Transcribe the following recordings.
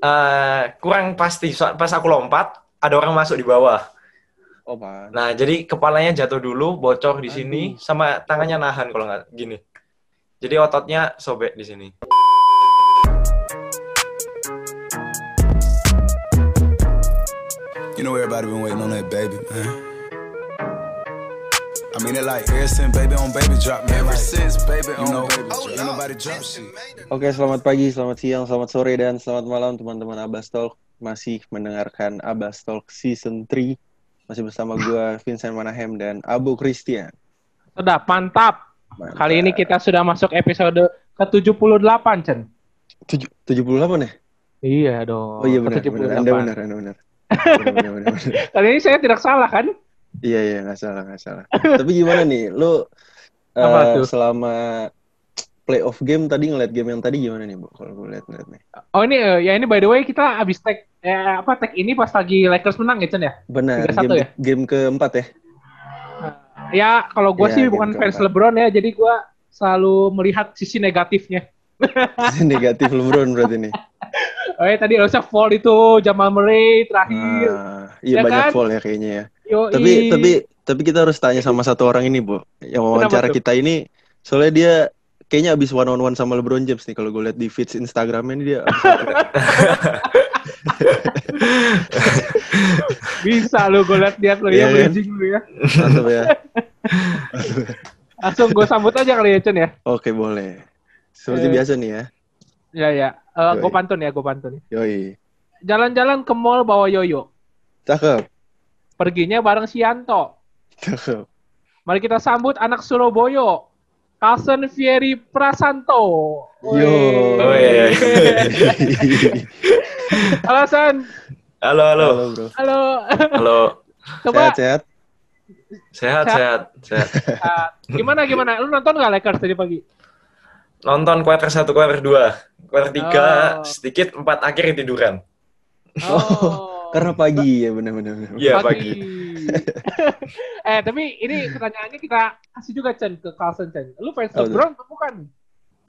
eh, kurang pasti. So- pas aku lompat, ada orang masuk di bawah. Oh, pan. Nah, jadi kepalanya jatuh dulu, bocor di Aduh. sini, sama tangannya nahan kalau nggak gini. Jadi ototnya sobek di sini. You know everybody been waiting on that baby, man. I mean it like ever since baby on baby drop, man. Ever since baby on know, baby drop. Ain't nobody drop shit. Oke, selamat pagi, selamat siang, selamat sore, dan selamat malam teman-teman Abbas Talk. Masih mendengarkan Abbas Talk Season 3. Masih bersama gue Vincent Manahem dan Abu Christian. Sudah, mantap. Mantap. Kali ini kita sudah masuk episode ke-78, Chen. Tujuh- 78 ya? Iya dong. Oh iya benar, ke-78. benar. Anda benar, Anda. Benar, benar, benar, benar. Kali ini saya tidak salah, kan? Iya, iya, nggak salah, nggak salah. Tapi gimana nih, lu eh, tuh? selama playoff game tadi ngeliat game yang tadi gimana nih, Bu? Kalau gue lihat lihat nih. Oh ini, eh, ya ini by the way kita abis tag, eh, apa, tag ini pas lagi Lakers menang ya, Chen ya? Benar, 3-1 game ya? game keempat ya. Ya, kalau gue Iya, sih bukan fans. LeBron ya, jadi gue selalu melihat sisi negatifnya. Negatif LeBron berarti nih. Oh ya, tadi harusnya fall itu Jamal Murray terakhir. Ah, iya Ya banyak kan? fall ya kayaknya ya. Yoi. Tapi tapi tapi kita harus tanya sama satu orang ini, Bu. Yang wawancara kita ini soalnya dia kayaknya abis one on one sama LeBron James nih kalau gue lihat di feeds Instagramnya ini dia Bisa lu, gue liat-liat lu Iya ya, kan? bridging lu ya. mantap ya. Langsung gue sambut aja kali ya, Chen ya. Oke, boleh. Seperti Eh. biasa nih ya. Ya, ya. Eh, gue pantun ya, gue pantun. Yoi. Jalan-jalan ke mall bawa yoyo. Cakep. Perginya bareng Sianto. Mari kita sambut anak Surabaya. Carlsen Fieri Prasanto. Yo. Wih. Halo San. Halo, halo. Halo, Bro. Halo. Halo. Coba Sehat-sehat? Sehat, sehat, sehat. ah, gimana gimana? Lu nonton nggak Lakers tadi pagi? Nonton quarter 1, quarter 2. Quarter 3, Oh. sedikit, 4 akhir tiduran. Oh. Karena pagi ya benar-benar. benar. Iya, pagi. eh tapi ini pertanyaannya kita kasih juga Chen ke Carlsen Chen. Lu fans tuh? LeBron atau bukan?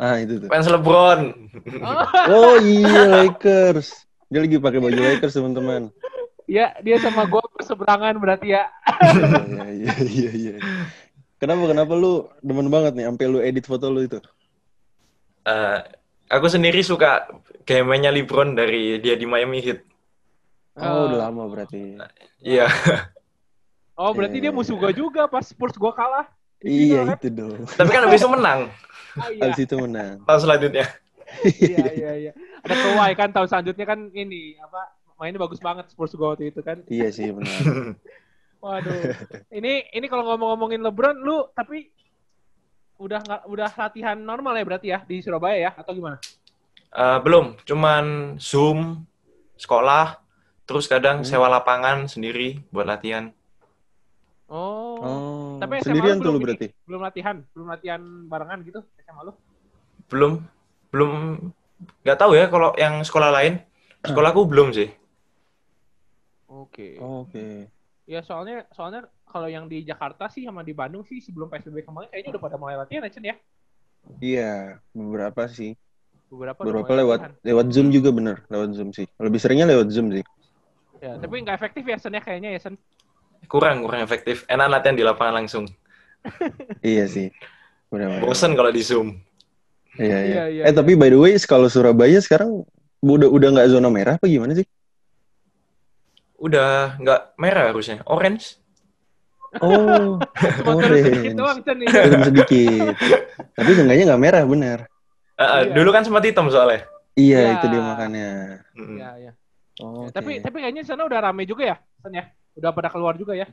Ah, itu tuh. Fans LeBron. Oh, Oh iya Lakers. Dia lagi pakai baju Lakers teman-teman. ya dia sama gue berseberangan berarti ya. Iya iya iya iya. Kenapa kenapa lu demen banget nih sampai lu edit foto lu itu? Eh, aku sendiri suka game-nya LeBron dari dia di Miami Heat. Oh, udah lama berarti. Iya. Oh berarti Iya, dia musuh iya. gue juga pas Spurs gue kalah. Iya kan? itu dong. Tapi kan habis itu menang Oh iya. Abis itu menang. tahun selanjutnya. iya iya iya. Ada Kawhi kan tahun selanjutnya kan ini apa mainnya bagus banget Spurs gue waktu itu kan. Iya sih benar. Waduh. ini ini kalau ngomong-ngomongin LeBron lu tapi udah nggak udah latihan normal ya berarti ya di Surabaya ya atau gimana? Eh, belum, cuman Zoom, sekolah, terus kadang Hmm. sewa lapangan sendiri buat latihan. Oh. Oh, Tapi SMA sendirian lu tuh lu berarti. Belum latihan, belum latihan barengan gitu SMA lu? Belum, belum, nggak tahu ya kalau yang sekolah lain. Sekolahku belum sih. Oke. Oh, Oke. Ya soalnya soalnya kalau yang di Jakarta sih sama di Bandung sih sebelum PSBB kemarin kayaknya udah pada mulai latihan ya Chen ya. Iya, beberapa sih. Beberapa Beberapa lewat latihan. lewat Zoom juga bener, lewat Zoom sih. Lebih seringnya lewat Zoom sih. Ya, tapi nggak efektif ya Sen ya kayaknya ya Sen. Kurang, kurang efektif. Enak latihan di lapangan langsung. Iya sih. Benar. Bosen kalau di Zoom. Iya, iya. Iya, iya, eh iya. tapi by the way, kalau Surabaya sekarang udah udah nggak zona merah apa gimana sih? Udah nggak merah harusnya, orange. Oh, turun sedikit orange. doang ini. Turun sedikit. Tapi seenggaknya nggak merah bener. Eh, eh, Iya. Dulu kan sempat hitam soalnya. Iya, Iya. itu dia makanya. Mm-mm. Ya, ya. Oh, Ya, Tapi tapi kayaknya di sana udah rame juga ya Sen ya. Udah pada keluar juga ya.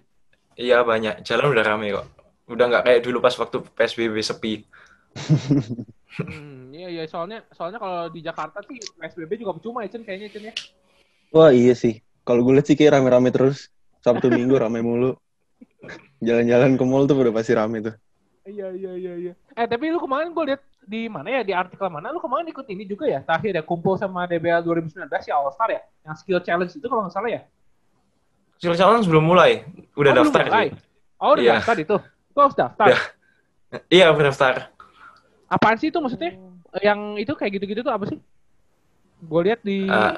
Iya banyak, jalan udah rame kok. Udah nggak kayak dulu pas waktu PSBB sepi. Hmm, iya iya soalnya soalnya kalau di Jakarta sih PSBB juga percuma ya Chen kayaknya Chen ya. Wah iya sih. Kalau gue lihat sih kayak rame-rame terus. Sabtu Minggu rame mulu. Jalan-jalan ke mall tuh udah pasti rame tuh. Iya iya iya iya. Eh tapi lu kemarin gue lihat di mana ya di artikel mana lu kemarin ikut ini juga ya terakhir ya kumpul sama DBL 2019 ya All Star ya yang skill challenge itu kalau nggak salah ya. Skill challenge belum mulai, udah Oh, belum daftar mulai? sih. Oh udah Iya. daftar itu. Itu harus daftar. Iya udah daftar. Apaan sih itu maksudnya? Yang itu kayak gitu-gitu tuh apa sih? Gue lihat di Eh,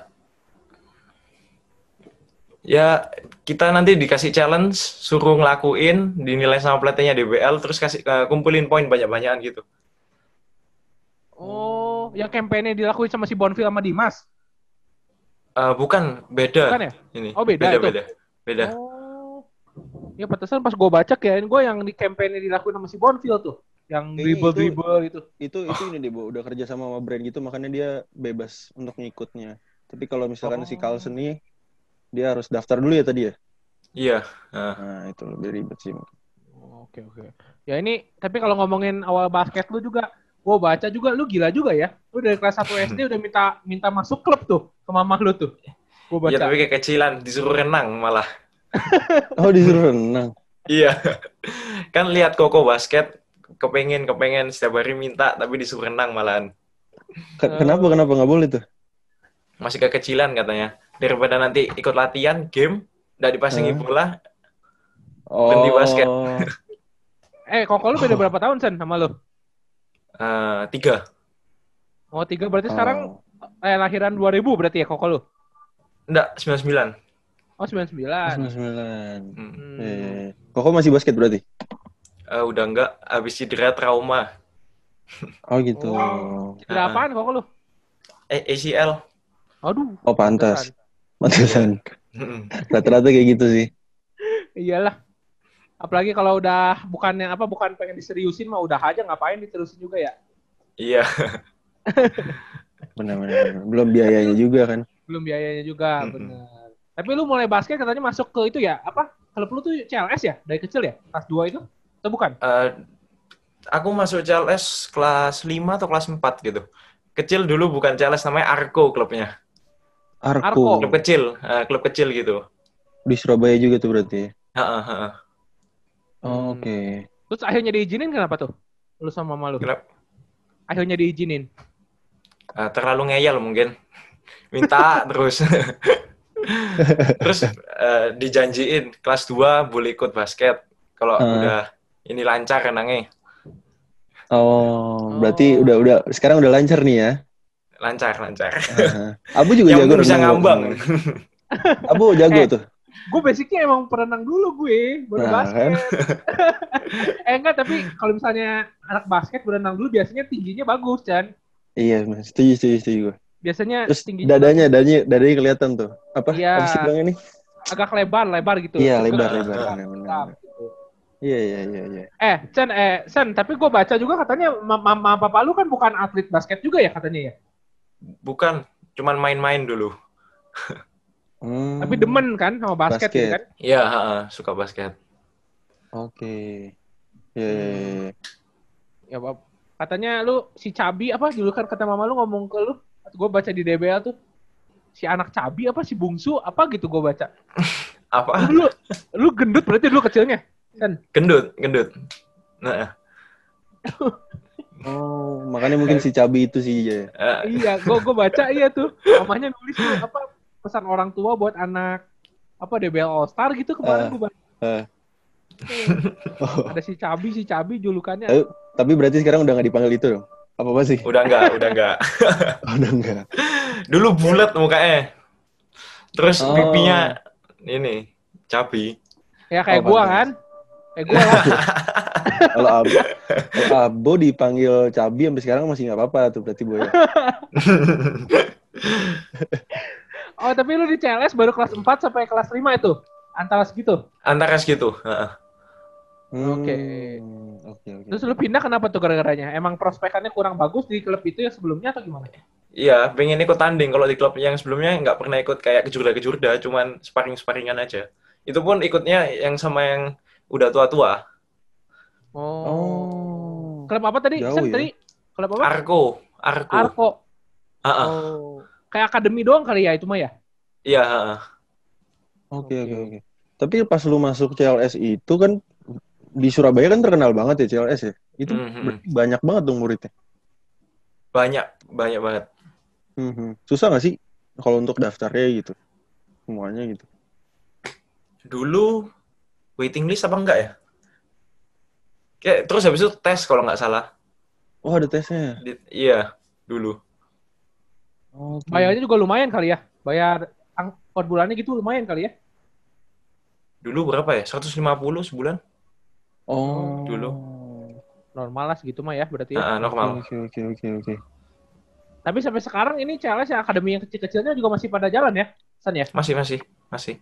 Ya, kita nanti dikasih challenge, suruh ngelakuin, dinilai sama pelatihnya DBL, terus kasih eh, kumpulin poin banyak-banyakan gitu. Oh, yang kampanye dilakuin sama si Bonfil sama Dimas. Eh, bukan, beda. Bukan ya? Ini. Oh, beda beda, itu? beda. Beda. Oh. Ya pantesan pas gue baca kirain gue yang di kampanye dilakuin sama si Bonfil tuh. Yang Kayaknya dribble-dribble gitu. Itu itu ini deh, Bo. udah kerja sama sama brand gitu makanya dia bebas untuk ngikutnya. Tapi kalau misalkan si Oh. Carlsen nih dia harus daftar dulu ya tadi ya. Iya. Nah, Nah, itu lebih ribet sih. Oh, Oke oke. Ya ini tapi kalau ngomongin awal basket lu juga, gue baca juga lu gila juga ya. Lu dari kelas 1 SD udah minta minta masuk klub tuh ke mamah lu tuh. Gue baca. Iya, tapi kayak kecilan, disuruh renang malah. Oh, disuruh renang. Iya. kan lihat Koko basket, kepengen kepengen setiap hari minta tapi disuruh renang malahan. Ke- Kenapa kenapa nggak boleh tuh? Masih kekecilan katanya. Daripada nanti ikut latihan game, nggak dipasangi Hah? bola, Oh. Berhenti basket. Eh, koko lu beda berapa tahun Sen sama lu? eh, tiga. Oh, tiga berarti sekarang Oh. eh lahiran 2000 berarti ya koko lu? Enggak, 99. Oh, 99. 99. Hmm. Hmm. Eh, Koko masih basket berarti? Eh, udah enggak, habis cedera trauma. Oh gitu. Oh. Cedera Ah. apaan koko lu? Eh, ACL. Aduh. Oh pantas. Pantesan. Hmm. Rata-rata kayak gitu sih. Iyalah. Apalagi kalau udah bukan yang apa bukan pengen diseriusin mah udah aja ngapain diterusin juga ya. Iya. Benar-benar. Belum biayanya juga kan. Belum biayanya juga, bener. Tapi lu mulai basket katanya masuk ke itu ya, apa? Klub lu tuh CLS ya? Dari kecil ya? Kelas 2 itu? Atau bukan? Eh, aku masuk CLS kelas 5 atau kelas 4 gitu. Kecil dulu bukan CLS, namanya Arko klubnya. Arko. Arko. Klub kecil, eh, klub kecil gitu. Di Surabaya juga tuh berarti. Heeh, heeh. Oh, Oke. Terus akhirnya diizinin kenapa tuh? Lu sama mama lu? Kenapa? Akhirnya diizinin. Eh, terlalu ngeyel mungkin. Minta terus. terus eh, dijanjiin kelas 2 boleh ikut basket. Kalau Ah. udah ini lancar renangnya. Oh, berarti Oh. udah udah sekarang udah lancar nih ya. Lancar, lancar. Aha. Abu juga Yang jago bisa renang, ngambang. Abu jago Eh. tuh. Gue basicnya emang perenang dulu gue, baru Nah, basket. eh enggak, tapi kalau misalnya anak basket berenang dulu biasanya tingginya bagus, Chan. Iya, Mas. setuju, setuju, setuju gue. Biasanya Terus tingginya dadanya, dadanya, dadanya kelihatan tuh. Apa? Iya. Apa sih bilangnya nih? agak lebar, lebar gitu. Iya, lebar, lebar. Benar, tegak, gitu. Iya, iya, iya, iya. Eh, Sen, eh, Sen, tapi gue baca juga katanya ma- mama papa lu kan bukan atlet basket juga ya katanya ya. Bukan, cuman main-main dulu. Hmm, Tapi demen kan sama basket, Basket. gitu kan? Iya, heeh, suka basket. Oke. Iya, iya, iya, iya. Ya, Bab. katanya lu si Cabi apa dulu kan kata mama lu ngomong ke lu, gue baca di DBL tuh si anak Cabi apa si bungsu apa gitu gue baca. Apa? Lu, lu gendut berarti dulu kecilnya. Sen. Gendut, gendut. Nah, Oh, makanya mungkin si Cabi itu sih ya. iya, gue gue baca iya tuh. Mamanya nulis tuh apa pesan orang tua buat anak apa DBL All Star gitu kemarin Eh, gue baca. Oh, Ada si Cabi, si Cabi julukannya. Tapi, tapi berarti sekarang udah nggak dipanggil itu dong? Apa apa sih? udah enggak, udah enggak. Oh, udah enggak. Dulu bulat mukanya. Terus Oh. pipinya ini cabi. Ya kayak Oh, gua pantas. kan. Kayak gua lah. Kalau Abo, kalau Abo dipanggil Cabi sampai sekarang masih nggak apa-apa tuh berarti Boy. Oh, tapi lu di CLS baru kelas 4 sampai kelas 5 itu. Antara segitu. Antara segitu. heeh. Hmm, Oke. Oke, oke. Terus lu pindah kenapa tuh gara-garanya? Emang prospekannya kurang bagus di klub itu yang sebelumnya atau gimana? Iya, pengen ikut tanding. Kalau di klub yang sebelumnya nggak pernah ikut kayak kejurda-kejurda, cuman sparring-sparringan aja. Itu pun ikutnya yang sama yang udah tua-tua. Oh. Oh. Klub apa tadi? Jauh Sen, ya. tadi? Klub apa? Arko, Arko. Arko. Heeh. Oh. Kayak akademi doang kali ya itu mah ya? Iya, heeh. Oke, oke, oke. Tapi pas lu masuk CLS itu kan di Surabaya kan terkenal banget ya CLS ya. Itu Mhm. berarti banyak banget dong muridnya. Banyak, banyak banget. Mhm. Susah nggak sih kalau untuk daftarnya gitu? Semuanya gitu. Dulu waiting list apa enggak ya? Kayak terus habis itu tes kalau nggak salah. Oh, ada tesnya. Di- iya, dulu. Oke. Bayarnya juga lumayan kali ya? Bayar ang- per bulannya gitu lumayan kali ya? dulu berapa ya? 150 sebulan? Oh. Dulu. Normal lah segitu mah ya berarti ya. Ah, normal. Oke oke oke oke. Tapi sampai sekarang ini CLS yang akademi yang kecil-kecilnya juga masih pada jalan ya? San ya? Masih masih masih.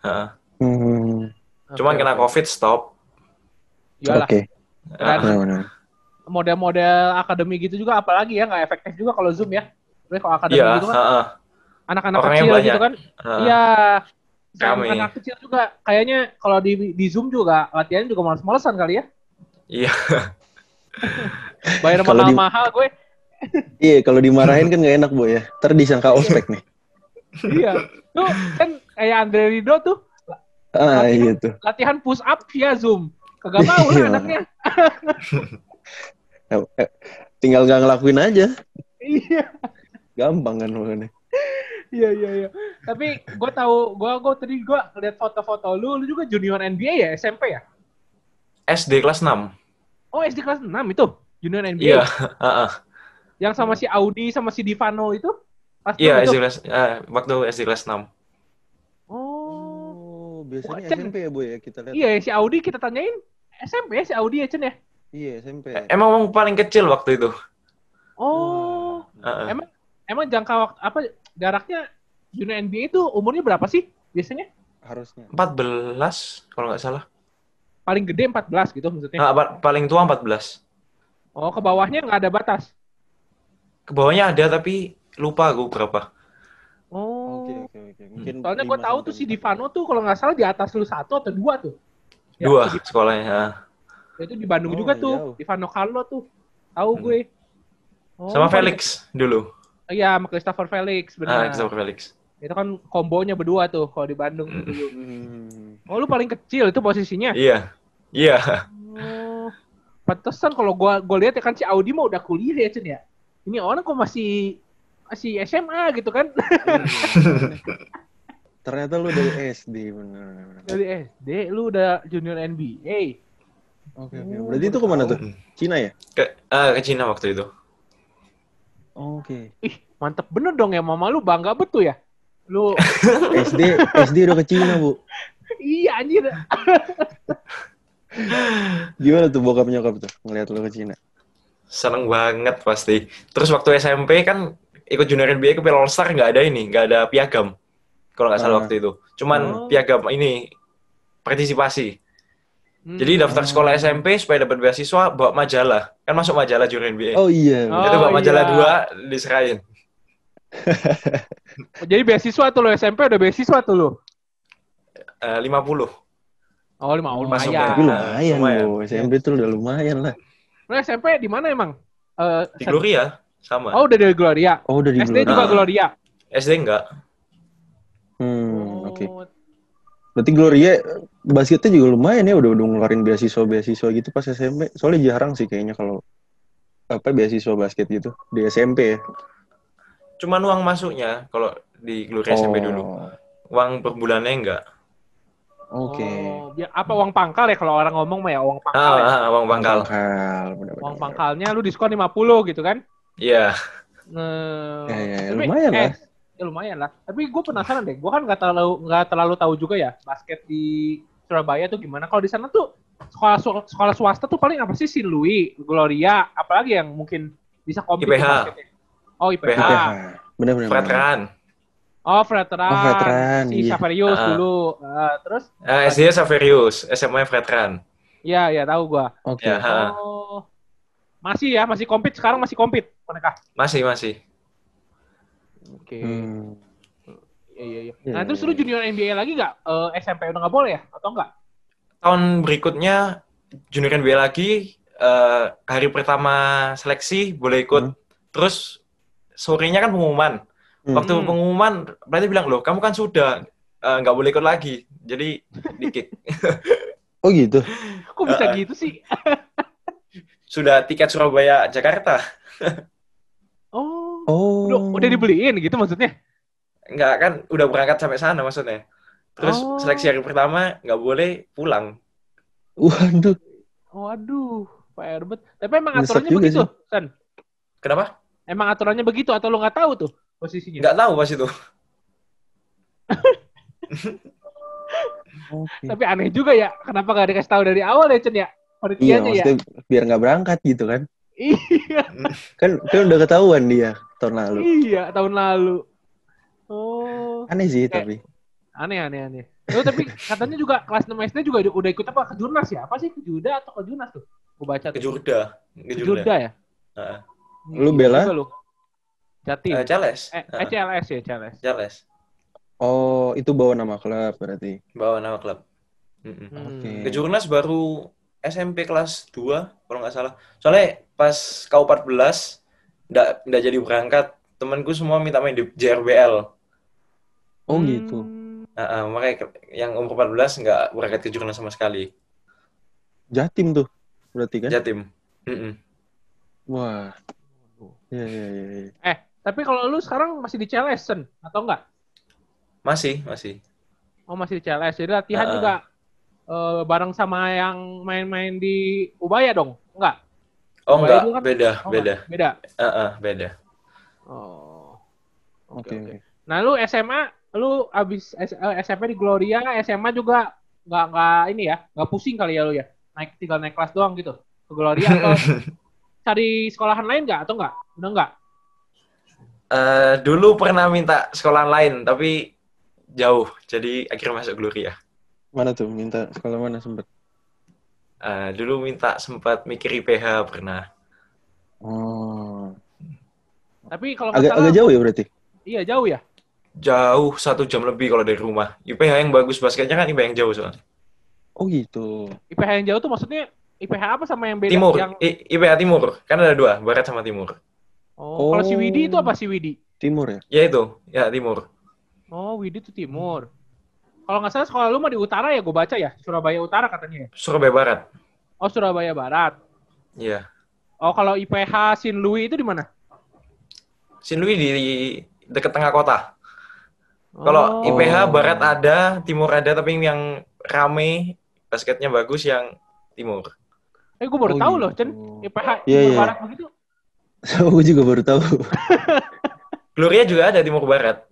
Heeh. Hmm. Cuman Oke, kena. Covid stop. Iyalah. Oke. Benar-benar. model-model akademi gitu juga apalagi ya nggak efektif juga kalau zoom ya. Tapi kalau akademi Iya, gitu kan heeh. anak-anak kecil banyak. gitu kan. Iya. Rame. Anak kecil juga kayaknya kalau di di zoom juga latihannya juga males-malesan kali ya. Iya. Bayar di- mahal-mahal gue. Iya kalau dimarahin kan nggak enak bu ya. Ntar disangka ospek nih. iya. Tuh kan kayak Andre Rido tuh Ah iya tuh. latihan push up via zoom. Kagak mau lah Iya. anaknya. Eh, Tinggal nggak ngelakuin aja. Iya. Gampang kan makanya. Iya iya iya. Tapi gue tahu gue gue tadi gue lihat foto-foto lu, lu juga junior NBA ya SMP ya? SD kelas 6. Oh SD kelas 6 itu junior NBA. Iya, heeh. Yang sama si Audi sama si Divano itu? Iya, 6 itu? SD kelas eh, waktu SD kelas 6. Oh. Oh biasanya Cen. SMP ya bu ya kita lihat. Iya si Audi kita tanyain SMP ya si Audi ya Chen ya? Iya SMP. Eh, Emang emang paling kecil waktu itu. Oh. Heeh. Emang emang jangka waktu apa jaraknya junior NBA itu umurnya berapa sih biasanya? Harusnya. 14 kalau nggak salah. Paling gede 14 gitu maksudnya. Nah, pa- paling tua 14. Oh, ke bawahnya nggak ada batas. Ke bawahnya ada tapi lupa gue berapa. Oh. Oke oke oke. Mungkin Soalnya gue tahu tuh si. Divano tuh kalau nggak salah di atas lu satu atau dua tuh. Ya, Dua Di- sekolahnya. heeh. itu di Bandung Oh, juga nggak tuh. jauh. Divano Carlo tuh. Tahu Hmm. gue. Oh, Sama Felix dulu. Iya, sama Christopher Felix Ah, benar. Christopher Felix. Itu kan kombonya berdua tuh kalau di Bandung Hmm. dulu. Hmm. Oh, lu paling kecil itu posisinya. Iya. Iya. Oh. Pantesan kalau gua gua lihat ya kan si Audi mah udah kuliah ya, Cen ya. Ini orang kok masih masih SMA gitu kan. Ternyata lu dari SD bener. Dari SD lu udah junior NBA. Oke oke. Berarti itu ke mana tuh? Cina ya? Ke, ah, ke Cina waktu itu. Oke. Ih, mantep bener dong ya mama lu bangga betul ya. Lu SD SD udah ke Cina bu. iya anjir. Gimana tuh bokap nyokap tuh ngeliat lu ke Cina? Seneng banget pasti. Terus waktu SMP kan ikut junior NBA ke Piala All Star nggak ada ini, nggak ada piagam. Kalau nggak salah Ah. waktu itu. Cuman Oh. piagam ini partisipasi. Hmm. Jadi daftar sekolah SMP supaya dapat beasiswa bawa majalah. Kan masuk majalah junior NBA. Oh iya. Oh. itu bawa majalah iya. dua diserahin. Jadi beasiswa tuh lo SMP udah beasiswa tuh lo. Eh, 50. Oh, lima oh, Masuk lumayan. Tapi lumayan, Lumayan. SMP tuh udah lumayan lah. Lu SMP di mana emang? Eh, Di Gloria sama. Oh, udah dari Gloria. Oh udah di SD juga Ah. Gloria. SD enggak. Hmm, oke. Oh, Berarti Gloria basketnya juga lumayan ya udah udah ngeluarin beasiswa beasiswa gitu pas SMP. Soalnya jarang sih kayaknya kalau apa beasiswa basket gitu di SMP ya. Cuman uang masuknya kalau di Gloria SMP dulu. Uang per bulannya enggak. Oke. Oh, biar apa uang pangkal ya kalau orang ngomong mah ya uang pangkal. Ah, ya. ah, uang pangkal. Pangkal. bener-bener. Uang pangkalnya lu diskon 50 gitu kan? Iya. Nah, Ya, ya, tapi, lumayan lah. ya lumayan lah. Tapi gue penasaran deh. Gue kan nggak terlalu nggak terlalu tahu juga ya basket di Surabaya tuh gimana. Kalau di sana tuh sekolah sekolah swasta tuh paling apa sih si Louis, Gloria, apalagi yang mungkin bisa kompet di IPH. basketnya? Oh IPH. IPH. Bener-bener. Veteran. Oh veteran. Oh, veteran, Si iya. Saverius Ah. dulu. Ah, terus? Eh, SD Saverius, SMA Veteran. Ya ya tahu gue. Oke. Ya, ha. Oh. Masih ya, masih kompet sekarang masih kompet mereka. Masih, masih. Oke. Hmm. Iya iya iya. Iya, Nah, terus iya, lu junior NBA lagi nggak? Eh, SMP udah nggak boleh ya? Atau enggak? Tahun berikutnya junior NBA lagi eh, hari pertama seleksi boleh ikut. Hmm. Terus sorenya kan pengumuman. Hmm. Waktu Hmm. pengumuman berarti bilang loh, kamu kan sudah eh, nggak boleh ikut lagi. Jadi dikit. Oh gitu. Kok bisa Ah. gitu sih? sudah tiket Surabaya Jakarta. Oh. Oh. Udah, udah dibeliin gitu maksudnya? Enggak kan udah berangkat sampai sana maksudnya. Terus Oh. seleksi hari pertama nggak boleh pulang. Waduh. Waduh, Pak Herbert. Tapi emang aturannya juga begitu, sih. San? Kenapa? Emang aturannya begitu atau lu nggak tahu tuh posisinya? Nggak tahu pas itu. Oke. Tapi aneh juga ya, kenapa gak dikasih tahu dari awal ya Chen ya? Iya, Panitianya ya. biar nggak berangkat gitu kan. Iya, Kan kan udah ketahuan dia tahun lalu. iya tahun lalu. Oh, Aneh sih Eh. tapi. aneh aneh aneh. Oh, tapi katanya juga kelas 6 SD juga udah ikut apa? Kejurnas ya? Apa sih kejuda atau kejurnas tuh? Gue baca tuh. Kejurda. Kejurda. Kejurda ya? Heeh. Lu Gila bela? lu. Jatim. Eh, Cales. Eh, Heeh, eh, CLS ya, CLS. Cales. Oh, itu bawa nama klub berarti. Bawa nama klub. Mm-mm. Hmm. Oke. Kejurnas baru SMP kelas 2 kalau nggak salah. Soalnya pas kau 14 nggak nggak jadi berangkat, temanku semua minta main di JRBL. Oh Hmm. gitu. Heeh, makanya ke- yang umur 14 nggak berangkat ke jurnas sama sekali. Jatim tuh berarti kan? Jatim. Mm-mm. Wah. Iya iya iya. iya. Eh, tapi kalau lu sekarang masih di CLS, Sen? Atau enggak? Masih, masih. Oh, masih di CLS. Jadi latihan Heeh. juga eh, bareng sama yang main-main di Ubaya dong? Enggak? Oh Ubaya enggak, kan- beda, Oh, beda. enggak? Beda. Heeh, beda. Oh. Oke oke. Nah, lu SMA, lu abis S- eh, SMP di Gloria, SMA juga nggak nggak ini ya, nggak pusing kali ya lu ya, naik tinggal naik kelas doang gitu ke Gloria atau cari sekolahan lain nggak atau nggak? Udah nggak? Eh, dulu pernah minta sekolah lain, tapi jauh. Jadi akhirnya masuk Gloria. Mana tuh minta sekolah mana sempet? Eh, dulu minta sempat mikir IPH pernah. Oh. Tapi kalau nggak Agak salah, agak jauh ya berarti. iya jauh ya. Jauh satu jam lebih kalau dari rumah. IPH yang bagus basketnya kan IPH yang jauh soalnya. Oh gitu. IPH yang jauh tuh maksudnya IPH apa sama yang beda? Timur, Yang... I- IPH Timur. Kan ada dua, Barat sama Timur. Oh, kalau si Oh. Widi itu apa si Widi? Timur ya? Ya itu, ya Timur. Oh, Widi itu timur. Kalau nggak salah sekolah lu mah di utara ya, gue baca ya, Surabaya Utara katanya. ya? Surabaya Barat. Oh, Surabaya Barat. Iya. Oh, kalau IPH Sin Louis itu di mana? Sinlui di dekat tengah kota. Kalau Oh. IPH Barat ada, Timur ada, tapi yang rame basketnya bagus yang Timur. Eh, gue baru Oh, tahu gitu. loh, Chen. IPH Iya, Timur iya. Barat begitu. Aku juga baru tahu. Gloria juga ada Timur Barat.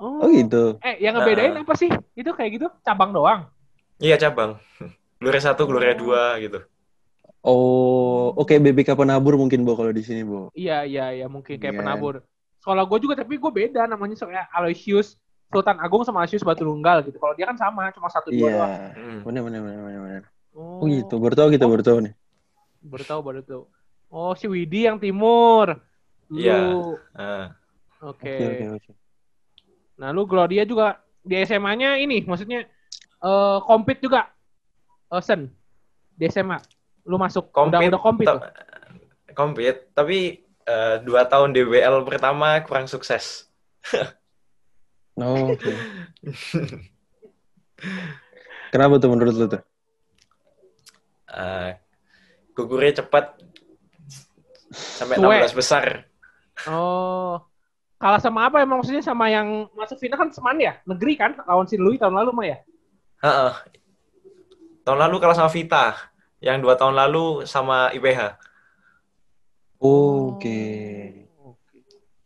Oh, Oh gitu. Eh, yang ngebedain Nah. apa sih? Itu kayak gitu, cabang doang. Iya cabang. Gloria 1, Gloria 2 gitu. Oh, oke BBK Penabur mungkin Bo kalau di sini, Bo. Iya, iya, iya, mungkin kayak Iya. penabur. Sekolah gue juga, tapi gue beda namanya soalnya Aloysius Sultan Agung sama Aloysius Batu Nunggal gitu. Kalau dia kan sama, cuma satu dua Iya. doang. Hmm. Benar benar benar. Oh, Oh gitu. Baru tahu kita Oh. baru tahu nih. Baru tahu, baru tahu. Oh, si Widi yang timur. Iya. Ah. Oke. Oke oke oke. Nah, lu Gloria juga di SMA-nya ini, maksudnya eh compete juga. Eh, Sen. Di SMA. Lu masuk udah Compete, udah compete ta- compete, tapi eh, dua tahun DBL pertama kurang sukses. Oh, oke. Kenapa tuh menurut lu tuh? Eh, gugurnya cepat sampai Suwe. 16 besar. Oh. Kalah sama apa emang maksudnya sama yang masuk final kan Seman ya? Negeri kan lawan si Louis tahun lalu mah ya? Heeh. Tahun lalu kalah sama Vita, yang dua tahun lalu sama IPH. Oh, Oke.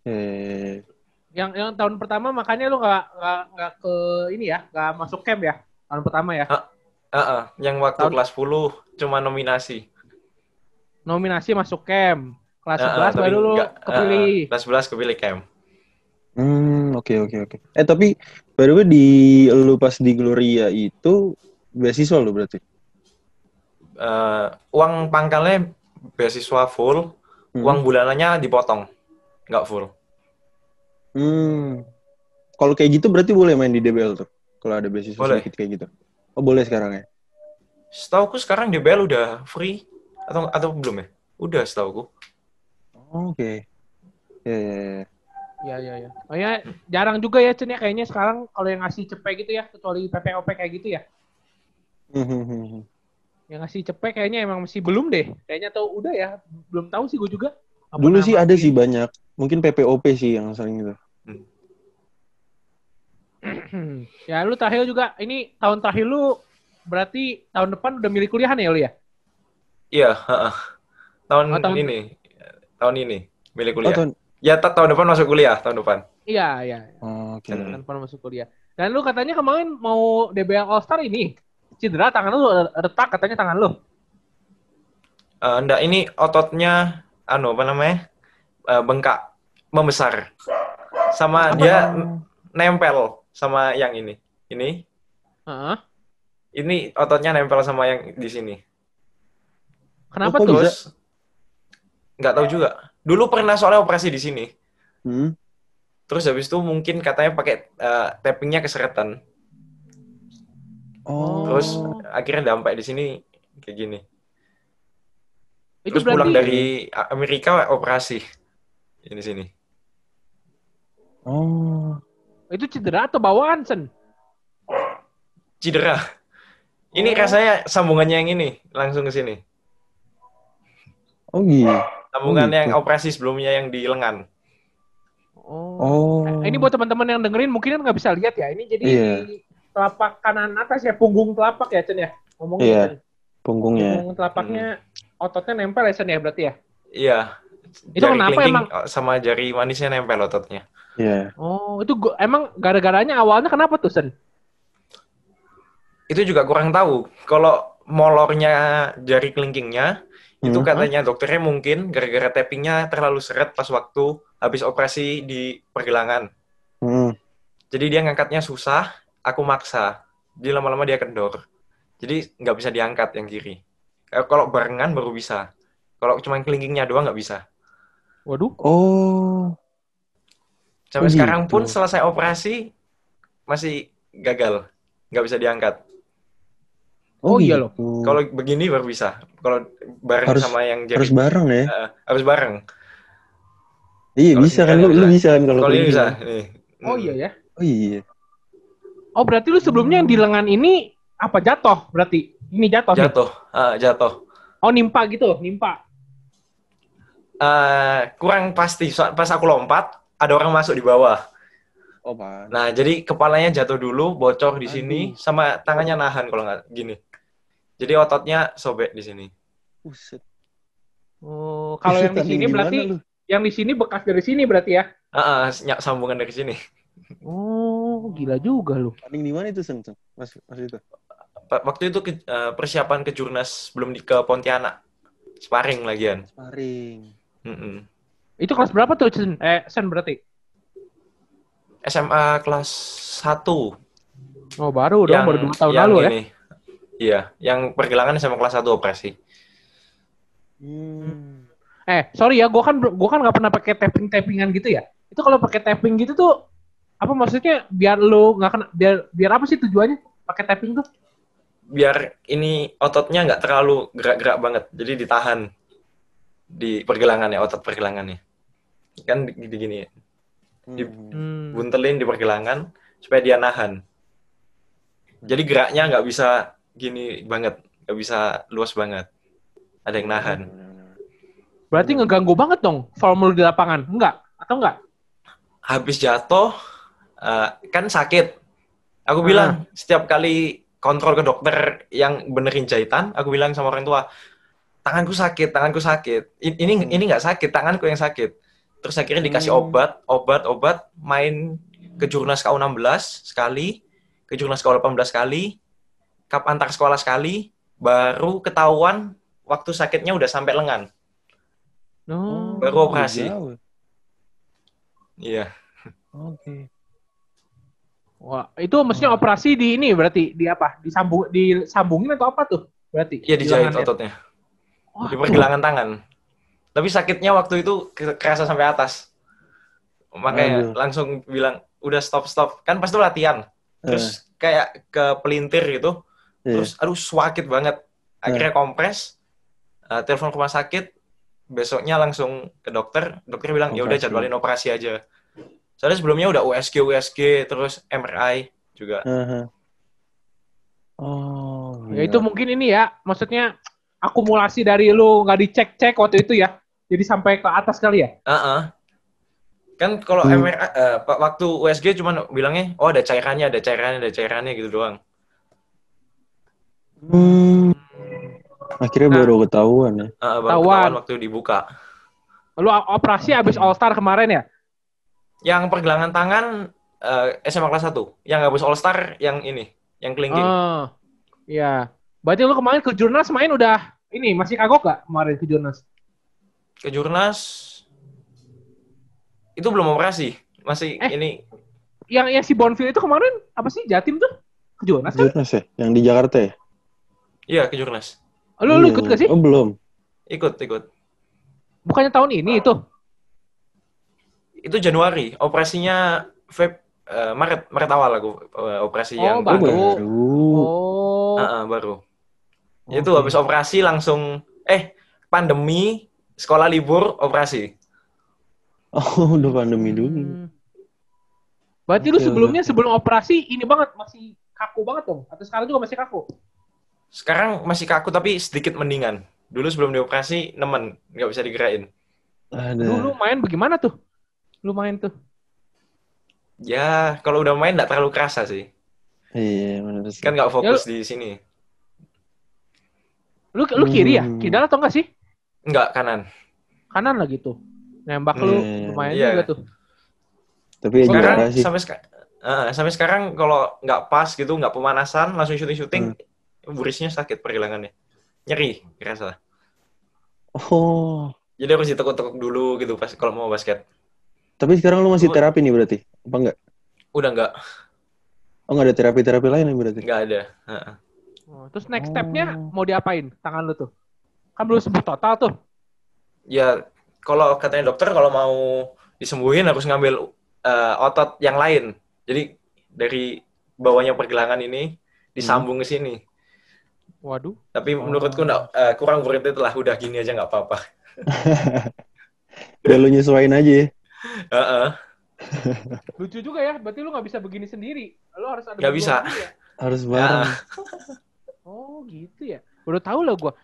Eh, Yang yang tahun pertama makanya lu nggak nggak nggak ke ini ya, nggak masuk camp ya tahun pertama ya? Heeh, yang waktu Tahun- kelas 10 cuma nominasi. Nominasi masuk camp. Kelas Heeh, 11 tapi baru lu kepilih. heeh, kelas 11 kepilih camp. Hmm, oke oke oke. Eh tapi by the way di lu pas di Gloria itu beasiswa lu berarti? Eh, uang pangkalnya beasiswa full, Hmm. uang bulanannya dipotong, nggak full. Hmm. Kalau kayak gitu berarti boleh main di DBL tuh. Kalau ada beasiswa Boleh. sedikit kayak gitu. Oh, boleh sekarang ya? Setauku sekarang DBL udah free atau atau belum ya? Udah setauku. Oh, Oke. Ya, ya, ya. Iya iya iya. Oh ya jarang juga ya Chen ya kayaknya sekarang kalau yang ngasih cepet gitu ya kecuali PPOP kayak gitu ya. Hmm, hmm, hmm. Yang ngasih cepet kayaknya emang masih belum deh. Kayaknya tau udah ya. Belum tahu sih gue juga. Apa Dulu sih ada sih banyak. Mungkin PPOP sih yang sering gitu. ya lu terakhir juga ini tahun terakhir lu berarti tahun depan udah milih kuliahan ya lu ya? Iya, heeh. tahun, Oh, tahun- ini, tahun ini milik Oh, kuliah. tahun- Ya, ta- tahun depan masuk kuliah tahun depan. Iya iya. oh, oke. Hmm. Tahun depan masuk kuliah. Dan lu katanya kemarin mau DBL All Star ini cedera tangan lu retak katanya tangan lu. Eh, enggak, ini ototnya, anu apa namanya, Eh, bengkak, membesar. Sama dia n- nempel sama yang ini. Ini, Heeh. ini ototnya nempel sama yang di sini. Kenapa Oh, tuh? nggak tahu juga. Dulu pernah soalnya operasi di sini. Hmm. Terus habis itu mungkin katanya pakai eh, tappingnya keseretan. Oh. Terus akhirnya dampak di sini kayak gini. Itu Terus pulang berarti dari Amerika operasi ini sini. Oh. itu cedera atau bawaan sen? Cedera. Ini Oh. rasanya sambungannya yang ini langsung ke sini. Oh gitu. Sambungan gitu. yang operasi sebelumnya yang di lengan. Oh. Oh. Eh, Ini buat teman-teman yang dengerin mungkin kan nggak bisa lihat ya. Ini jadi Iya. di telapak kanan atas ya, punggung telapak ya Chen ya. Ngomongnya Iya. Chen. punggungnya. Punggung telapaknya ototnya nempel ya Chen ya berarti ya. Iya. Itu Jari kenapa emang? sama jari manisnya nempel ototnya. Iya. Oh, itu gua- emang gara-garanya awalnya kenapa tuh Sen? Itu juga kurang tahu. Kalau molornya jari kelingkingnya itu Hmm. katanya dokternya mungkin gara-gara tappingnya terlalu seret pas waktu habis operasi di pergelangan. Hmm. Jadi dia ngangkatnya susah, aku maksa. Jadi lama-lama dia kendor. Jadi nggak bisa diangkat yang kiri. Eh, Kalau barengan baru bisa. Kalau cuma kelingkingnya doang nggak bisa. Waduh. Oh. Sampai Oh, sekarang gitu. pun selesai operasi masih gagal, nggak bisa diangkat. Oh, iya loh. gitu. Kalau begini baru bisa. Kalau bareng Harus- sama yang jari harus bareng ya. Eh, harus bareng. Iya kalau bisa kan lu, lu bisa. kan kalau Kalau ini kayak bisa. Nih. Oh iya ya. Oh iya. Oh berarti lu sebelumnya yang di lengan ini apa jatuh berarti? Ini jatuh. Jatuh, Ah, jatuh. Oh nimpa gitu, nimpa. Eh, kurang pasti. So- Pas aku lompat, ada orang masuk di bawah. Oh pan. Nah, jadi kepalanya jatuh dulu, bocor di sini, sama tangannya nahan kalau nggak gini. Jadi ototnya sobek di sini. Buset. Oh, kalau yang di sini berarti lu? yang di sini bekas dari sini berarti ya? Ah, ah, nyak sambungan dari sini. Oh, gila juga lu. tanding di mana itu Sen? Sen? Mas, mas itu. Waktu itu ke- eh, persiapan ke Jurnas belum di ke Pontianak. Sparring lagian. Sparring. Mm-mm. Itu kelas berapa tuh, Sen? Eh, Sen berarti? SMA kelas 1. Oh, baru dong, baru dua tahun lalu ya? Iya, yang pergelangan SMA kelas 1 operasi. Hmm. Eh, sorry ya, gua kan gua kan nggak pernah pakai tapping tappingan gitu ya. Itu kalau pakai tapping gitu tuh apa maksudnya biar lu nggak kena biar biar apa sih tujuannya pakai tapping tuh? Biar ini ototnya nggak terlalu gerak-gerak banget. Jadi ditahan di pergelangannya, otot pergelangannya. Kan gini-gini, Di- Hmm. Hmm. buntelin di pergelangan supaya dia nahan. Jadi geraknya nggak bisa gini banget, nggak bisa luas banget. Ada yang nahan. Berarti ngeganggu banget dong form lu di lapangan. Enggak? Atau enggak? Habis jatuh, eh, kan sakit. Aku Ah. bilang setiap kali kontrol ke dokter yang benerin jahitan, aku bilang sama orang tua, tanganku sakit, tanganku sakit. Ini Hmm. ini nggak sakit, tanganku yang sakit. Terus akhirnya dikasih Hmm. obat, obat, obat, main ke Jurnas KU16 sekali, ke Jurnas KU18 sekali, cup antar sekolah sekali, baru ketahuan waktu sakitnya udah sampai lengan. No. Baru operasi. jauh. Iya. Oke. Wah, itu mestinya operasi di ini berarti di apa? Disambung disambungin atau apa tuh? Berarti. Iya dijahit ototnya. Wah, di pergelangan tangan. Tapi sakitnya waktu itu ke- kerasa sampai atas. Makanya Aduh. langsung bilang udah stop stop. Kan pas itu latihan. Terus kayak ke pelintir gitu. Iya. Terus aduh sakit banget. Akhirnya kompres. eh, telepon rumah sakit. Besoknya langsung ke dokter. Dokter bilang ya udah jadwalin operasi aja. Soalnya sebelumnya udah USG USG terus MRI juga. Aha. Oh. Ya itu mungkin ini ya, maksudnya akumulasi dari lu nggak dicek-cek waktu itu ya. Jadi sampai ke atas kali ya. Heeh. Kan kalau Hmm. MRI eh, waktu USG cuman bilangnya oh ada cairannya, ada cairannya, ada cairannya gitu doang. Hmm. Akhirnya Nah. baru ketahuan ya. Heeh, baru Ketahuan. ketahuan waktu dibuka. Lu operasi habis All Star kemarin ya? Yang pergelangan tangan eh, SMA kelas 1. Yang gabus All Star yang ini, yang kelingking. Oh, iya. Berarti lu kemarin ke Jurnas main udah ini masih kagok gak kemarin ke Jurnas? Ke Jurnas itu belum operasi. Masih Eh. ini Yang yang si Bonfil itu kemarin apa sih Jatim tuh? Ke Jurnas kan? Jurnas ya? Yang di Jakarta ya? Iya ke Jurnas. Lu, lu ikut gak sih? Oh, belum. Ikut, ikut. Bukannya tahun ini itu? Itu Januari, operasinya Feb eh, Maret, Maret awal aku eh, operasi Oh, yang Oh, baru. baru. Oh. Ah, ah, baru. Itu Oke. habis operasi langsung eh pandemi, sekolah libur, operasi. Oh, udah pandemi dulu. Hmm. Berarti lu sebelumnya sebelum operasi ini banget masih kaku banget dong? Atau sekarang juga masih kaku? Sekarang masih kaku tapi sedikit mendingan. Dulu sebelum dioperasi nemen, nggak bisa digerakin. Ada. Lu, lu main bagaimana tuh? Lu main tuh? Ya, kalau udah main nggak terlalu kerasa sih. Iya, benar sih. Kan nggak fokus Ya, di sini. Lu lu kiri ya? Hmm. Kidal atau enggak sih? Nggak kanan. Kanan lah gitu. Nembak lu Hmm, lumayan iya. juga tuh. Tapi ya Sekarang sih. sampai seka- eh, sampai sekarang kalau nggak pas gitu, nggak pemanasan, langsung syuting-syuting, Hmm. Burisnya sakit pergelangannya. Nyeri, kerasa. Oh. Jadi harus ditekuk-tekuk dulu gitu pas kalau mau basket. Tapi sekarang lu masih terapi nih berarti? Apa enggak? Udah nggak, Oh, enggak ada terapi-terapi lain nih berarti? nggak ada. Heeh. Oh, terus next step-nya Oh. mau diapain tangan lu tuh? Kan belum sembuh total tuh. Ya, kalau katanya dokter kalau mau disembuhin harus ngambil eh, otot yang lain. Jadi dari bawahnya pergelangan ini disambung ke sini. Waduh. Tapi Oh. menurutku nggak eh, kurang worth it lah. Udah gini aja nggak apa-apa. Biar lu nyesuaiin aja ya. Heeh. Lucu juga ya. Berarti lu nggak bisa begini sendiri. Lu harus ada berdua bisa. ya? Harus bareng. Oh gitu ya. Baru tahu lah gua.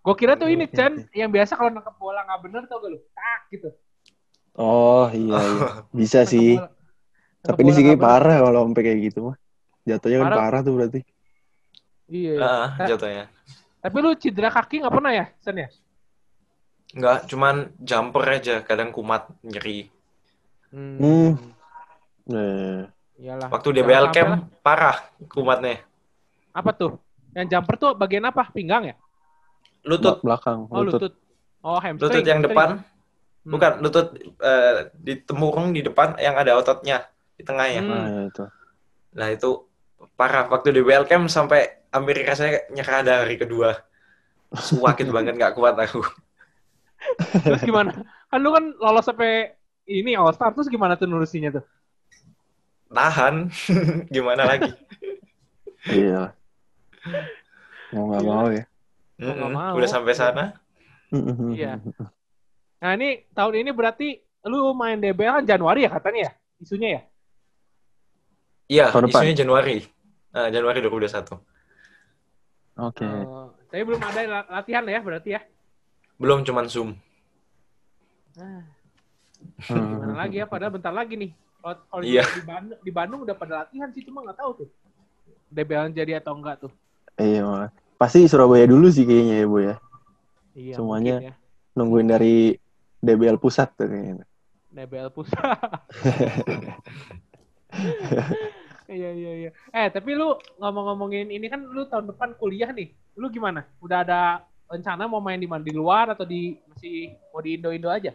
Gua kira tuh ini Chan oke. yang biasa kalau nangkep bola nggak bener tau gak lu? Tak gitu. Oh, iya, iya. Bisa sih. Tapi ini sih parah kalau sampai kayak gitu mah. Jatuhnya kan Parah. parah tuh berarti. Iya. Ta- jatuhnya. Tapi lu cedera kaki nggak pernah ya, Sen ya? Nggak, cuman jumper aja. Kadang kumat, nyeri. Hmm. Nah, Iyalah. Waktu DBL camp, lah. parah kumatnya. Apa tuh? Yang jumper tuh bagian apa? Pinggang ya? Lutut, belakang, Oh lutut. lutut. Oh hamstring. lutut yang hamstring. depan. Hmm. Bukan, lutut eh, di temurung di depan yang ada ototnya. Di tengahnya. Hmm. Nah, itu. Nah itu parah waktu di camp sampai hampir rasanya nyerah ada hari kedua. Sakit banget nggak kuat aku. Terus gimana? Kan lu kan lolos sampai ini All Star terus gimana tuh nurusinya tuh? Tahan. Gimana lagi? Iya. Mau nggak mau ya. nggak mau. Udah sampai sana. Iya. Nah ini tahun ini berarti lu main DBL kan Januari ya katanya ya? Isunya ya? Iya, isunya Januari. Nah, Januari 2021. Oke. Oh, tapi belum ada la- latihan ya berarti ya? Belum cuman Zoom. Nah, Hmm. gimana lagi ya? Padahal bentar lagi nih. Kalau kalau di- Iya. di, Bandung, di Bandung udah pada latihan sih, cuma nggak tahu tuh. DBL jadi atau enggak tuh. Iya. Pasti Surabaya dulu sih kayaknya ya, Bu ya. Iya, Semuanya. mungkin ya. Nungguin dari DBL pusat tuh kayaknya. DBL pusat. Iya iya iya. Eh tapi lu ngomong-ngomongin ini kan lu tahun depan kuliah nih. Lu gimana? Udah ada rencana mau main di mana? Di luar atau di masih mau di Indo-Indo aja?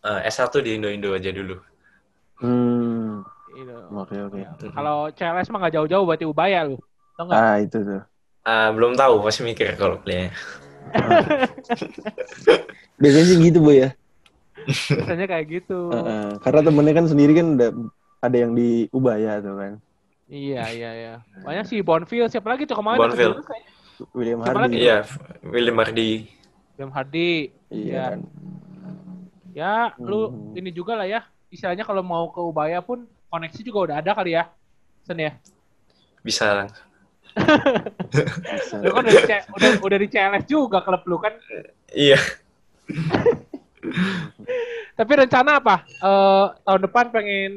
Eh, S1 di Indo-Indo aja dulu. Hmm. Oke, oke. Kalau CLS mah nggak jauh-jauh berarti Ubaya lu. Tau? Ah, itu tuh. Ah, belum tahu, masih mikir kalau kuliahnya. Biasanya sih gitu, Bu ya. Biasanya kayak gitu. Heeh. Karena temennya kan sendiri kan udah ada yang di Ubaya tuh kan. Iya iya iya. Banyak sih Bonfil. Siapa lagi tuh kemarin? Kayaknya. William Siapa Hardy. Iya, William Hardy. William Hardy. Iya Iya. kan. Ya, lu Hmm. ini juga lah ya. Istilahnya kalau mau ke Ubaya pun koneksi juga udah ada kali ya. Sen ya. Bisa. Bisa. Lu kan udah di, C- udah, udah di CLS juga klub lu kan. Iya. Tapi rencana apa? Eh tahun depan pengen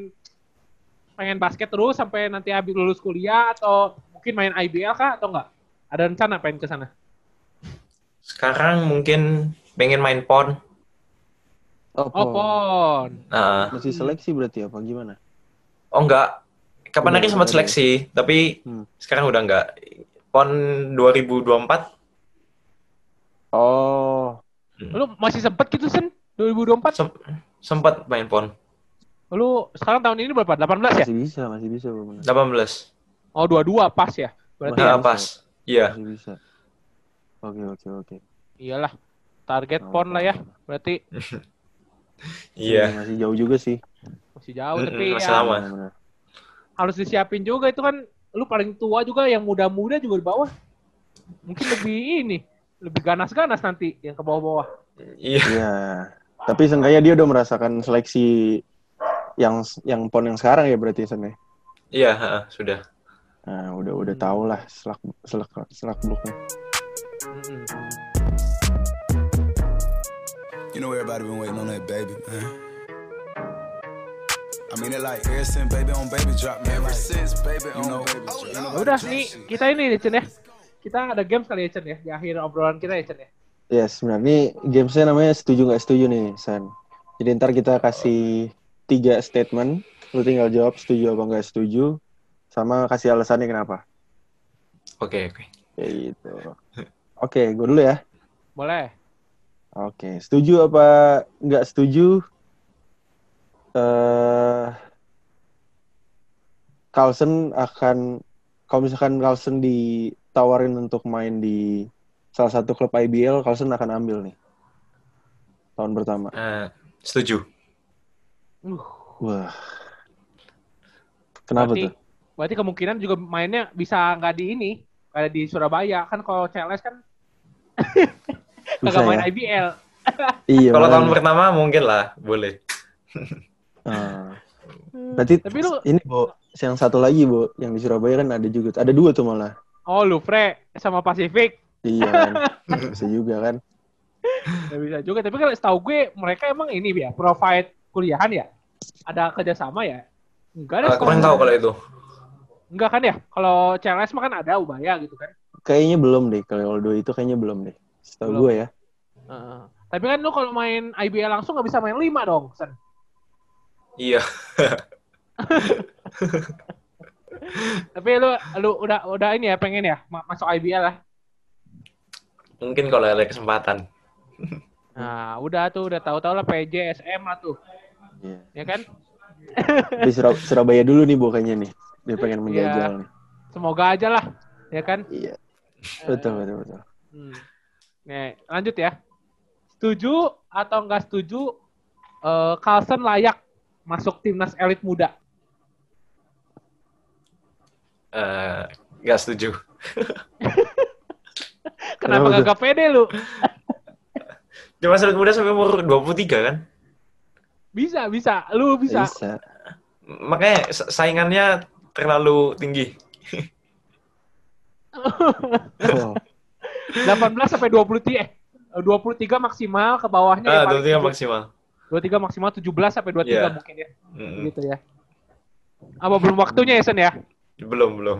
pengen basket terus sampai nanti habis lulus kuliah atau mungkin main IBL kah atau enggak? Ada rencana pengen ke sana? Sekarang mungkin pengen main pon. Oh, Oh, Pon. pon. Nah, Masih seleksi berarti apa gimana? Oh enggak. Kapan lagi sempat seleksi, tapi Hmm. sekarang udah enggak. PON 2024 Oh, Lu masih sempet gitu, Sen? 2024? sem- sempat main PON. Lu sekarang tahun ini berapa? 18 ya? masih bisa, masih bisa. bener. 18. Oh, 22 pas ya? Berarti Nah, bisa. pas. Iya. Masih bisa. Oke, oke, oke. iyalah. Target pon lah ya. Berarti Iya. Masih jauh juga sih. masih jauh tapi masih ya lama. Harus disiapin juga itu kan lu paling tua juga yang muda-muda juga di bawah. Mungkin lebih ini, lebih ganas-ganas nanti yang ke bawah-bawah. Iya. Iya. Tapi seenggaknya dia udah merasakan seleksi yang yang pon yang sekarang ya berarti Sen ya? Iya, ha, sudah. Nah, udah udah tau lah selak selak selak beluknya. Mm-mm. You know everybody been waiting on that baby, man. I mean it like ever since baby on baby drop, man. Ever since baby on baby drop. You know udah nih kita ini nih Chen ya. Kita ada game kali ya Chen ya di akhir obrolan kita ya Chen ya. Yes, benar. Ini gamesnya namanya setuju nggak setuju nih, San. Jadi ntar kita kasih tiga statement, lu tinggal jawab setuju apa nggak setuju, sama kasih alasannya kenapa. Oke, oke. Kayak gitu. Oke, gue dulu ya. Boleh. Oke, setuju apa nggak setuju? Eh, Carlsen akan, kalau misalkan Carlsen ditawarin untuk main di salah satu klub IBL, Carlsen akan ambil nih tahun pertama. Eh, setuju. Uh, Wah, kenapa berarti, tuh? berarti kemungkinan juga mainnya bisa nggak di ini, kayak di Surabaya kan kalau CLS kan nggak main ya? IBL. Iya. Kalau tahun pertama mungkin lah, boleh. Ah. Berarti Tapi lu, ini Bo, yang satu lagi Bo, yang di Surabaya kan ada juga, ada dua tuh malah. oh Lufre sama Pasifik Iya kan, bisa juga kan. nggak bisa juga. Tapi kalau setahu gue mereka emang ini ya provide kuliahan ya. Ada kerjasama ya? Enggak ada. Kurang tahu kalau itu. Enggak kan ya? Kalau CLS mah kan ada Ubaya gitu kan. Kayaknya belum deh, kalau dua itu kayaknya belum deh. Setahu gue ya. Heeh. Tapi kan lu kalau main IBL langsung nggak bisa main lima dong, Sen. Iya. Tapi lu lu udah udah ini ya pengen ya ma- masuk IBL lah. Mungkin kalau ada kesempatan. Nah, udah tuh udah tahu-tahu lah PJ SM lah tuh, Iya. ya kan? Di Sura- Surabaya dulu nih Bu kayaknya nih. Dia pengen Iya. menjajal nih. Semoga aja lah, ya kan? Iya. Betul, betul, betul. Hmm. Nih, lanjut ya. Setuju atau enggak setuju eh Carlsen layak masuk timnas elit muda? Eh, nggak setuju. Kenapa Kenapa gak pede lu? Cuma sulit muda sampai umur 23 kan? Bisa, bisa. Lu bisa. Bisa. Makanya sa- saingannya terlalu tinggi. Oh, 18 sampai 23 eh 23 maksimal ke bawahnya Ah, ya paling 23 tujuh- maksimal. 23 maksimal 17 sampai 23 Iya. mungkin ya. Mm-mm. Gitu ya. Apa belum waktunya ya Sen ya? Belum, belum.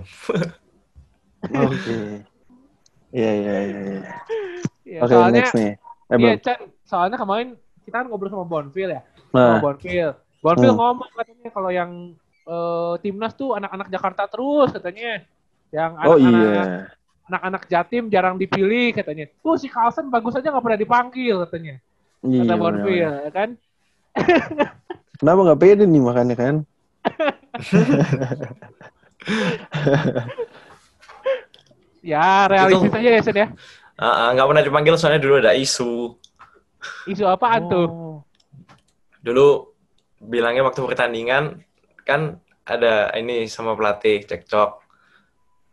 Oke. Iya, iya, iya. iya. Ya, Oke, soalnya next nih. Eh, iya. Chan, soalnya kemarin kita kan ngobrol sama Bonfil ya. Nah, Bonfil. Bonfil Hmm. ngomong katanya kalau yang eh, timnas tuh anak-anak Jakarta terus katanya. Yang oh anak-anak iya. anak-anak Jatim jarang dipilih katanya. Tuh si Carlsen bagus aja nggak pernah dipanggil katanya. Iya, Kata Bonfil ya kan. Kenapa nggak pede nih makanya kan? Ya realistis Itu- aja ya Sen ya. Ah, ah, nggak pernah dipanggil soalnya dulu ada isu. Isu apaan tuh? Oh. Dulu bilangnya waktu pertandingan kan ada ini sama pelatih cekcok.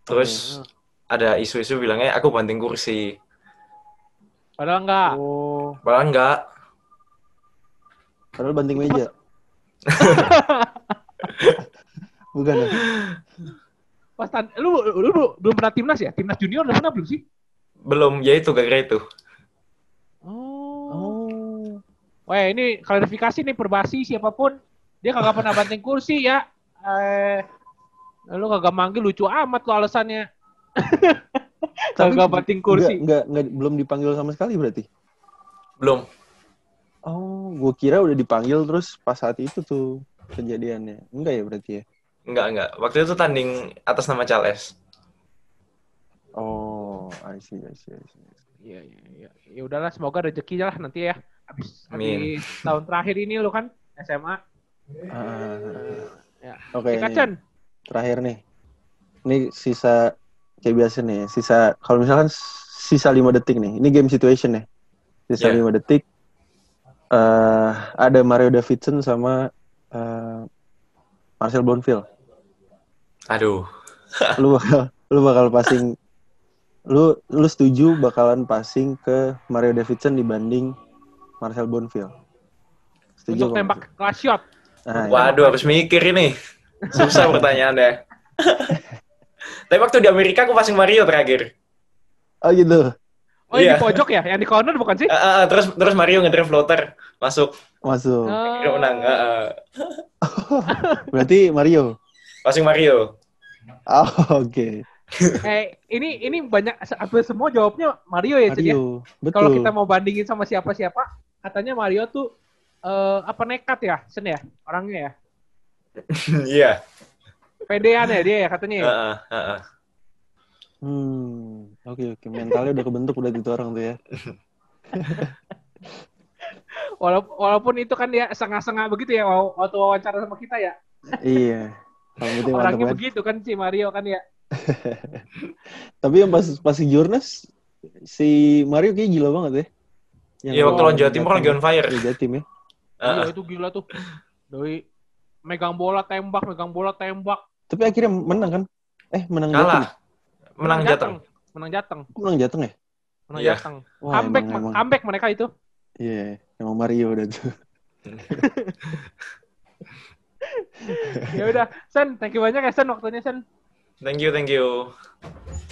Terus ada isu-isu bilangnya aku banting kursi. Padahal enggak. Oh, Padahal enggak. padahal banting meja. Bukan ya? Pas lu, lu, lu belum pernah timnas ya? Timnas junior udah pernah belum sih? Belum, ya itu gara-gara itu. Oh. Oh. Wah, ini klarifikasi nih perbasi siapa pun dia kagak pernah banting kursi ya. Eh lu kagak manggil lucu amat lo alasannya. kagak banting kursi. Nggak, nggak, nggak, belum dipanggil sama sekali berarti. Belum. Oh, gue kira udah dipanggil terus pas saat itu tuh kejadiannya. Enggak ya berarti ya? Enggak, enggak. Waktu itu tanding atas nama Charles. Oh, I see, I see, I see. Iya, iya, iya. Ya udahlah, semoga rezeki lah nanti ya. Habis habis tahun terakhir ini lu kan SMA. Ah, Ya. Oke, Chen. terakhir nih. Ini sisa kayak biasa nih, sisa kalau misalkan sisa 5 detik nih. Ini game situation nih. Sisa Ya. 5 detik. eh ada Mario Davidson sama eh, Marcel Bonfil. Aduh. Lu bakal lu bakal passing lu lu setuju bakalan passing ke Mario Davidson dibanding Marcel Bonfil. Setuju Untuk tembak last shot. Nah, ya. Waduh, harus mikir ini. Susah pertanyaannya. Tapi waktu di Amerika aku passing Mario terakhir. Oh gitu. Oh, yang Iya. di pojok ya? Yang di corner bukan sih? Ah, ah, terus terus Mario ngedrive floater masuk. Masuk. Oh. Menang. Ah, ah. Berarti Mario. Passing Mario. Oh, oke. Eh, ini ini banyak hampir semua jawabnya Mario ya, ya? Mario. Betul. Kalau kita mau bandingin sama siapa-siapa, katanya Mario tuh eh, apa nekat ya, Sen ya, orangnya ya. Iya. Pedean ya dia ya katanya ya. Ah, ah, ah. Hmm, oke oke. Mentalnya udah kebentuk udah gitu orang tuh ya. Walaupun, walaupun itu kan dia setengah-setengah begitu ya wa- waktu wawancara sama kita ya. iya. Gitu mantap Orangnya banget. begitu kan si Mario kan ya. Tapi yang pas pas si Jurnas si Mario kayak gila banget ya. Yang Iya, waktu lawan Jawa Timur lagi on fire. Iya, Jatim ya. Ah, Iya itu gila tuh. Doi megang bola tembak, megang bola tembak. Tapi akhirnya menang kan? Eh, menang Kalah. Jatim. Menang Jateng. Menang Jateng. Menang Jateng ya? Menang Iya. Jateng. Wah, comeback, emang, emang. comeback mereka itu. Iya, emang Mario udah tuh. ya udah, Sen, thank you banyak ya Sen waktunya Sen. Thank you, thank you.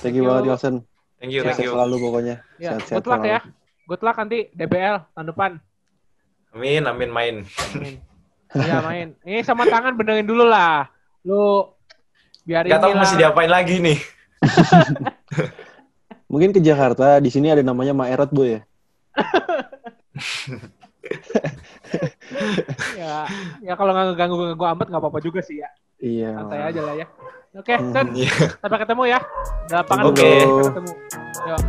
Thank you you. banget Wilson. Thank you, thank you. selalu pokoknya. Ya, Sehat-sehat good luck selalu. ya. Good luck nanti DBL tahun depan. Amin, amin main. Amin. Iya main. Ini sama tangan benerin dulu lah. Lu biar Gak tau masih diapain lagi nih. Mungkin ke Jakarta, di sini ada namanya Maerot, Boy ya. Ya, ya kalau nggak ganggu ganggu amat nggak apa-apa juga sih ya. Iya. Santai aja lah ya. Oke, Hmm. Sen, Iya. sampai ketemu ya. Di lapangan Oke. sampai ketemu. Yuk,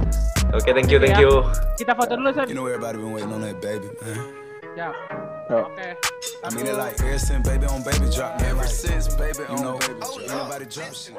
Oke, thank you, thank Ya. you. kita foto dulu Sen. You know everybody been waiting on that baby, man. Siap. Yo. Oke. I mean it like ever since baby on baby drop. Ever since baby on baby drop. Nobody drop shit.